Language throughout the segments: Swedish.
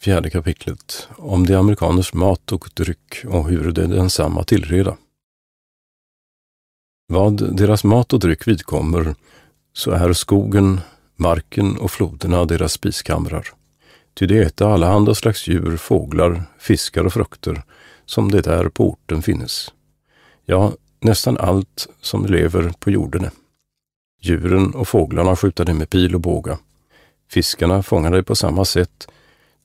Fjärde kapitlet om de amerikaners mat och dryck och hur de densamma tillreda. Vad deras mat och dryck vidkommer, så är skogen, marken och floderna deras spiskamrar. Ty de äta allehanda slags djur, fåglar, fiskar och frukter, som det där på orten finnes. Ja, nästan allt som lever på jorden. Djuren och fåglarna skjuta de med pil och båga. Fiskarna fångar de på samma sätt,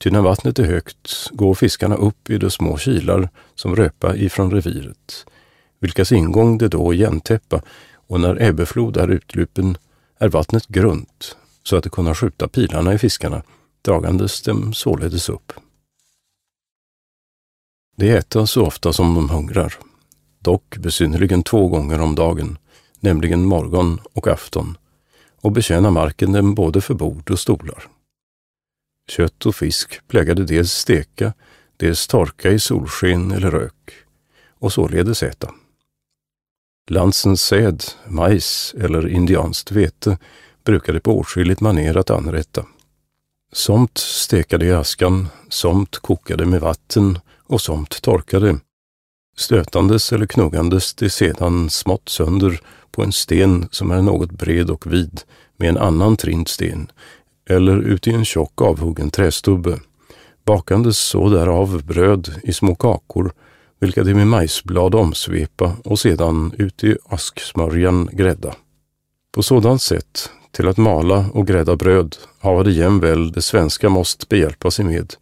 ty när vattnet är högt går fiskarna upp i de små kilar som röpa ifrån reviret, vilkas ingång det då igentäppa, och när ebbeflod är utlupen är vattnet grunt, så att de kunna skjuta pilarna i fiskarna, dragandes dem således upp. De äta så ofta som de hungrar, dock besynnerligen två gånger om dagen, nämligen morgon och afton, och betjäna marken dem både för bord och stolar. Kött och fisk plägade dels steka, dels torka i solsken eller rök, och således äta. Lansens säd, majs eller indianskt vete brukade på åtskilligt maner att anrätta. Somt stekade i askan, somt kokade med vatten och somt torkade. Stötandes eller knuggandes det sedan smått sönder på en sten som är något bred och vid med en annan trint sten eller ut i en tjock avhuggen trästubbe. Bakandes så därav bröd i små kakor vilka de med majsblad omsvepa och sedan ut i asksmörjan grädda. På sådant sätt till att mala och grädda bröd hava det jämväl det svenska måst behjälpa sig med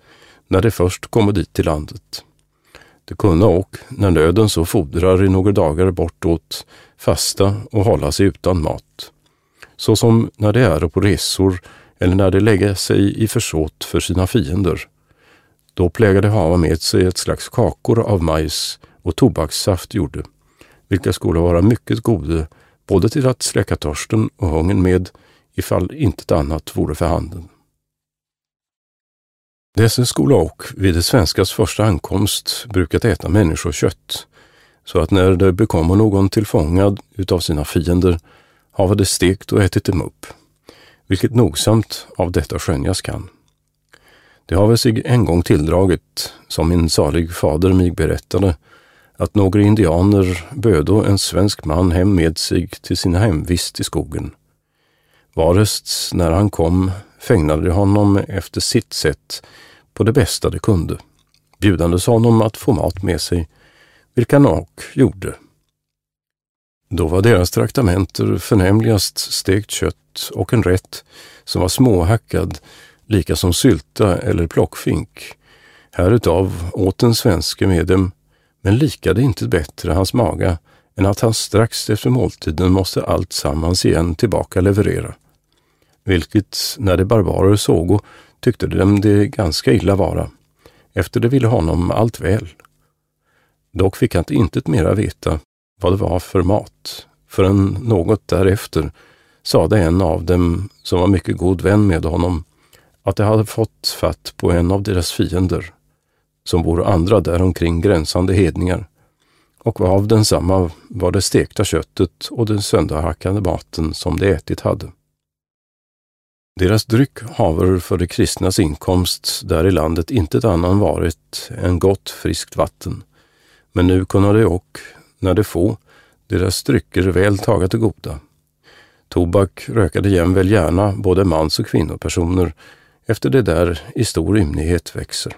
när det först kommer dit till landet. Det kunna och, när nöden så fordrar i några dagar bortåt, fasta och hålla sig utan mat. Såsom när det är på resor eller när de lägger sig i försåt för sina fiender. Då plägade hava med sig ett slags kakor av majs och tobakssaft gjorde, vilka skulle vara mycket gode både till att släcka törsten och hungern med, ifall intet annat vore för handen. Dessa skola och vid det svenskas första ankomst brukat äta människokött, så att när det bekommer någon tillfångad utav sina fiender, havade stekt och ätit dem upp, vilket nogsamt av detta skönjas kan. Det har väl sig en gång tilldragit, som min salig fader mig berättade, att några indianer bödo en svensk man hem med sig till sin hemvist i skogen. Varest när han kom fägnade de honom efter sitt sätt på det bästa de kunde, bjudandes honom att få mat med sig, vilka Nok gjorde. Då var deras traktamenter förnämligast stekt kött och en rätt som var småhackad, lika som sylta eller plockfink. Härutav åt den svenske med dem, men likade inte bättre hans maga än att han strax efter måltiden måste allt sammans igen tillbaka leverera. Vilket, när de barbarer sågo, tyckte de det ganska illa vara, efter det ville honom allt väl. Dock fick han intet mera veta vad det var för mat, förrän något därefter sade en av dem, som var mycket god vän med honom, att de hade fått fatt på en av deras fiender, som vore andra däromkring gränsande hedningar, och av densamma var det stekta köttet och den sönderhackade maten som de ätit hade. Deras dryck haver för de kristnas inkomst där i landet intet annan varit än gott friskt vatten. Men nu kunna de och, när de få, deras drycker väl taga till goda. Tobak rökade jämväl gärna både mans och kvinnopersoner efter det där i stor ymnighet växer.